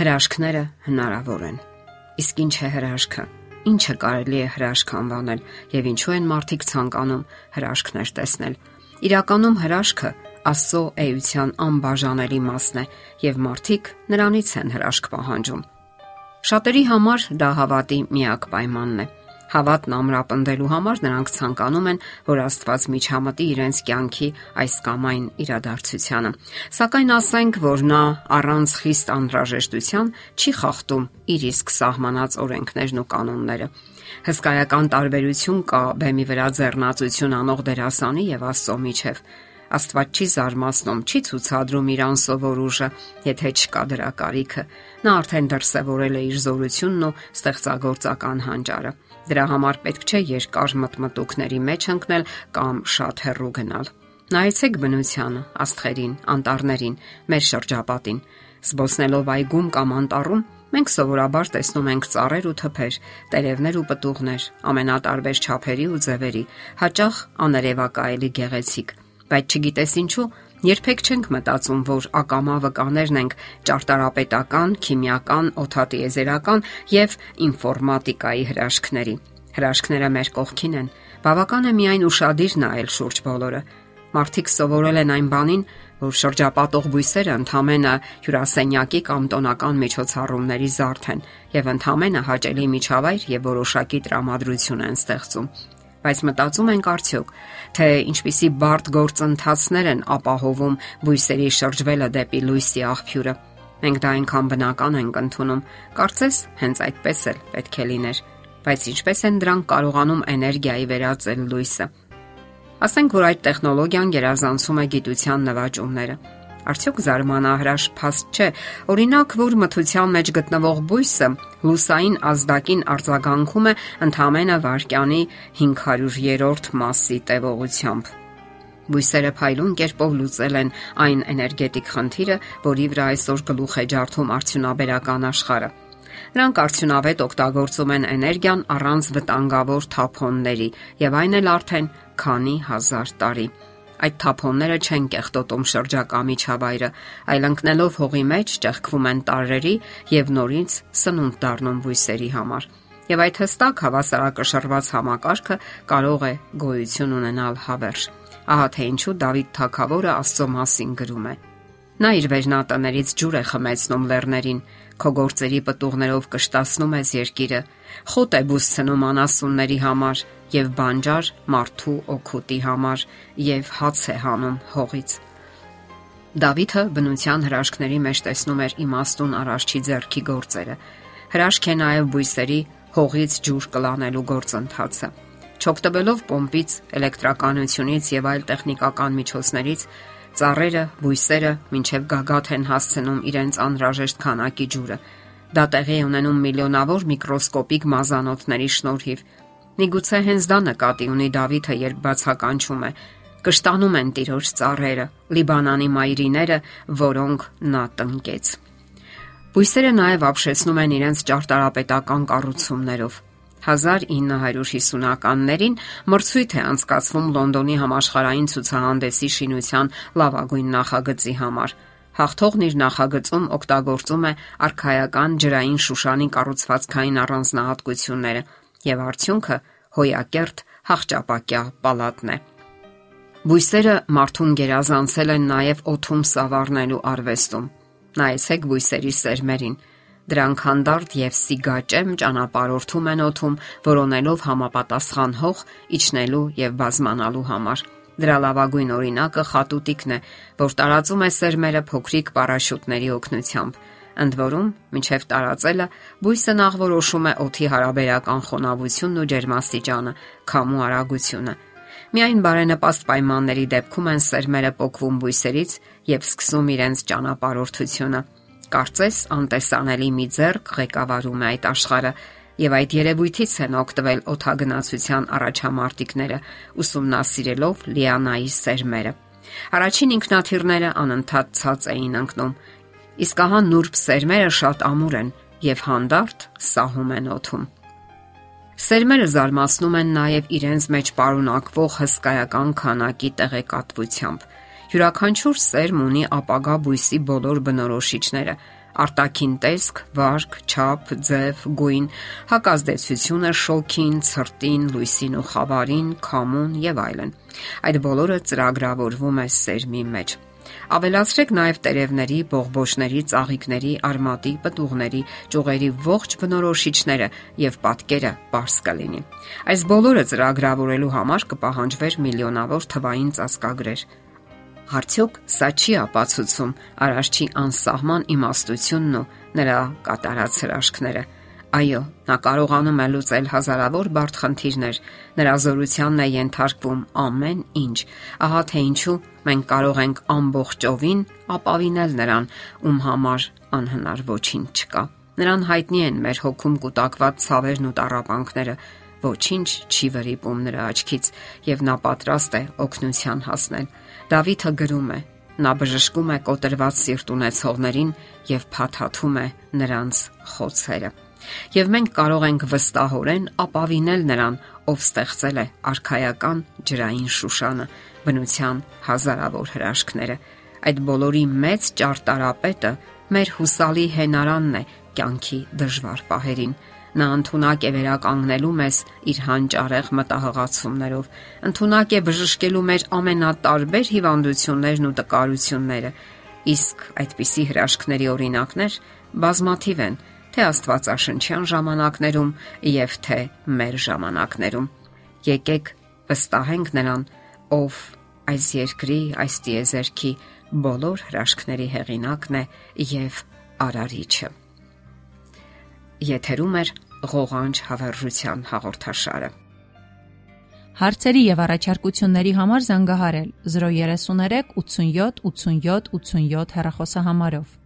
Հրաշքները հնարավոր են։ Իսկ ինչ է հրաշքը։ Ինչը կարելի է հրաշք անվանել եւ ինչու են մարդիկ ցանկանում հրաշքներ տեսնել։ Իրականում հրաշքը Աստծո էության անբաժանելի մասն է եւ մարդիկ նրանից են հրաշք պահանջում։ Շատերի համար դա հավատի միակ պայմանն է։ Հավատն ամրապնդելու համար նրանք ցանկանում են, որ Աստված միջամտի իրենց կյանքի այս կամ այն իրադարձությանը։ Սակայն ասենք, որ նա առանց խիստ անհրաժեշտության չի խախտում իր իսկ սահմանած օրենքներն ու կանոնները։ Հսկայական տարբերություն կա բեմի վրա ձեռնացություն անող դերասանի եւ Աստծո միջև։ Աստված չի զարմացնում, չի ցուցադրում իր անսովոր ուժը, եթե չկա դրա կարիքը։ Նա արդեն դրսևորել է իր զորությունն ու ստեղծագործական հանճարը։ Դրա համար պետք չէ երկար մտմտուկների մեջ ընկնել կամ շատ հեռու գնալ։ Նայեցեք բնությանը, աստղերին, անտառներին, մեր շրջապատին։ Զբոսնելով այգում կամ անտառում մենք սովորաբար տեսնում ենք ծառեր ու թփեր, տերևներ ու պտուղներ, ամենատարբեր չափերի ու ձևերի, հաճախ աներևակայելի գեղեցիկ։ Բայց չգիտես ինչու, երբեք չենք մտածում, որ ակամա վկաներն ենք ճարտարապետական, քիմիական, օթատիեզերական եւ ինֆորմատիկայի հրաշքների։ Հրաշքները մեր կողքին են։ Բավական է միայն ուրشادիր նայել շուրջ բոլորը։ Մարդիկ սովորել են այն բանին, որ շրջապատող բույսերը ընդամենը հյուրասենյակի կամ տոնական միջոցառումների զարդ են եւ ընդամենը հաճելի միջավայր եւ որոշակի տրամադրություն են ստեղծում բայց մտածում ենք արդյոք, թե ինչպիսի բարդ գործընթացներ են ապահովում բույսերի շրջվելը դեպի լույսի աղբյուրը։ Մենք դա այնքան բնական ենք ընդունում, կարծես հենց այդպես էլ պետք է լիներ բայց ինչպես են դրանք կարողանում էներգիայի վերածել լույսը։ Ասենք որ այդ տեխնոլոգիան գերազանցում է գիտության նվաճումները։ Արդյոք զարմանահրաշ փաստ չէ, օրինակ, որ մթության մեջ գտնվող բույսը լուսային ազդակին արձագանքում է ընդամենը վարկյանի 500-րդ մասի տևողությամբ։ Բույսերը փայլուն կերպով լուծել են այն էներգետիկ խնդիրը, որի վրա այսօր գլուխ է ջարդում արդյունաբերական աշխարհը։ Նրանք արդյունավետ օգտագործում են էներգիան առանց վտանգավոր թափոնների, եւ այն էլ արդեն քանի հազար տարի։ Այդ թափոնները չեն կեղտոտում շրջակա միջավայրը, այլ ընկնելով հողի մեջ ճեղքվում են տարրերի եւ նորից սնունդ դառնում բույսերի համար։ Եվ այդ հստակ հավասարակշռված համակարգը կարող է գոյություն ունենալ հավերժ։ Ահա թե ինչու Դավիթ Թագավորը Աստծո մասին գրում է. Նա իր վերնատներից ջուր է խմեցնում լեռներին, Քո գործերի պտուղներով կշտացնում ես երկիրը։ Խոտ է բուսցնում անասունների համար եւ բանջար մարդու օքուտի համար եւ հաց է հանում հողից։ Դավիթը բնության հրաշքների մեջ տեսնում էր իմաստուն արարչի ձեռքի գործերը։ Հրաշք է նաև բույսերի հողից ջուր կլանելու գործընթացը։ Չօգտվելով պոմպից, էլեկտրականությունից եւ այլ տեխնիկական միջոցներից Ծառերը, բույսերը մինչև գագաթ են հասցնում իրենց անհրաժեշտ քանակի ջուրը։ Դա տեղի ունենում միլիոնավոր միկրոսկոպիկ մազանոթների շնորհիվ։ Միգուցե հենց դա նկատի ունի Դավիթը, երբ բացականչում է. կշտանում են տիրոջ ծառերը, Լիբանանի մայրիները, որոնք նա տնկեց։ Բույսերը նաև ապշեցնում են իրենց ճարտարապետական կառուցումներով։ 1950-ականներին մրցույթ է անցկացվում Լոնդոնի համաշխարհային ցուցահանդեսի շինության լավագույն նախագծի համար։ Հաղթողն իր նախագծում օգտագործում է արխայական ջրային շուշանի կառուցվածքային առանձնահատկությունները եւ արդյունքը հոյակերտ հաղճապակյա պալատն է։ Բույսերը մարդուն գերազանցել են նաև օթում սավառնելու արվեստում։ Նայեցեք բույսերի սերմերին Դրանք հանդարտ եւ սիգաճեմ ճանապարհորդում են օթում, որոնելով համապատասխան հող իջնելու եւ բազմանալու համար։ Դրա լավագույն օրինակը խատուտիկն է, որ տարածում է սերմերը փոքրիկ պարաշուտների օգնությամբ։ Ընդ որում, մինչև տարածելը բույսը նախ որոշում է օթի հարաբերական խոնավությունն ու ջերմաստիճանը, քամու արագությունը։ Միայն բարենպաստ պայմանների դեպքում են սերմերը փոկվում բույսերից եւ սկսում իրենց ճանապարհորդությունը կարծես անտեսանելի մի ձեռք ղեկավարում է այդ աշխարհը եւ այդ երևույթից են օգտվել օթագնացության առաջամարտիկները ուսումնասիրելով լիանայի սերմերը առաջին ինքնաթիռները անընդհատ ցած էին ընկնում իսկ ահա նուրբ սերմերը շատ ամուր են եւ հանդարտ սահում են օթում Սերմերը զարմացնում են նաև իրենց մեջ պարունակվող հսկայական քանակի տեղեկատվությամբ։ Յուրաքանչյուր սերմ ունի ապագա բույսի բոլոր բնորոշիչները, արտաքին տեսք, վարք, չափ, ձև, գույն, հակազդեցությունը շոքին, ցրտին, լույսին ու խավարին, քամուն եւ այլն։ Այդ բոլորը ծրագրավորվում է սերմի մեջ։ Ավելացրեք նաև տերևների, բողբոշների, ծաղիկների, արմատի, պտուղների, ճյուղերի ողջ բնորոշիչները եւ պատկերը པարս կլինի։ Այս բոլորը ծրագրավորելու համար կպահանջվեր միլիոնավոր թվային ծածկագրեր։ Հարցյոք սա չի ապացուցում արարչի անսահման իմաստությունն ու նրա կատարած հրաշքները։ Այո, նա կարողանում է լուծել հազարավոր բարդ խնդիրներ, նրա զորությանն է ենթարկվում ամեն ինչ։ Ահա թե ինչու մենք կարող ենք ամբողջովին ապավինել նրան, ում համար անհնար ոչինչ չկա։ Նրան հայտնի են մեր հոգում կուտակված ցավերն ու տառապանքները, ոչինչ չի վրիպում նրա աչքից եւ նա պատրաստ է օգնության հասնել։ Դավիթը գրում է. Նա բժշկում է կոտրված սիրտ ունեցողներին եւ փաթաթում է նրանց խոցերը եւ մենք կարող ենք վստահորեն ապավինել նրան, ով ստեղծել է արխայական ջրային Շուշանը, բնության հազարավոր հրաշքները։ Այդ բոլորի մեծ ճարտարապետը մեր հուսալի հենարանն է կյանքի դժվար պահերին։ Նա ընդունակ է վերականգնելու մեզ իր հանճարեղ մտահղացումներով, ընդունակ է բժշկելու մեր ամենատարբեր հիվանդություններն ու տկարությունները։ Իսկ այդպիսի հրաշքների օրինակներ բազմաթիվ են, թե Աստվածաշնչյան ժամանակներում եւ թե մեր ժամանակներում։ Եկեք վստահենք նրան, ով այս երկրի, այս տիեզերքի բոլոր հրաշքների հեղինակն է եւ արարիչը։ Եթերում է ղողանջ հավերժության հաղորդաշարը։ Հարցերի եւ առաջարկությունների համար զանգահարել 033 87 87 87 հեռախոսահամարով։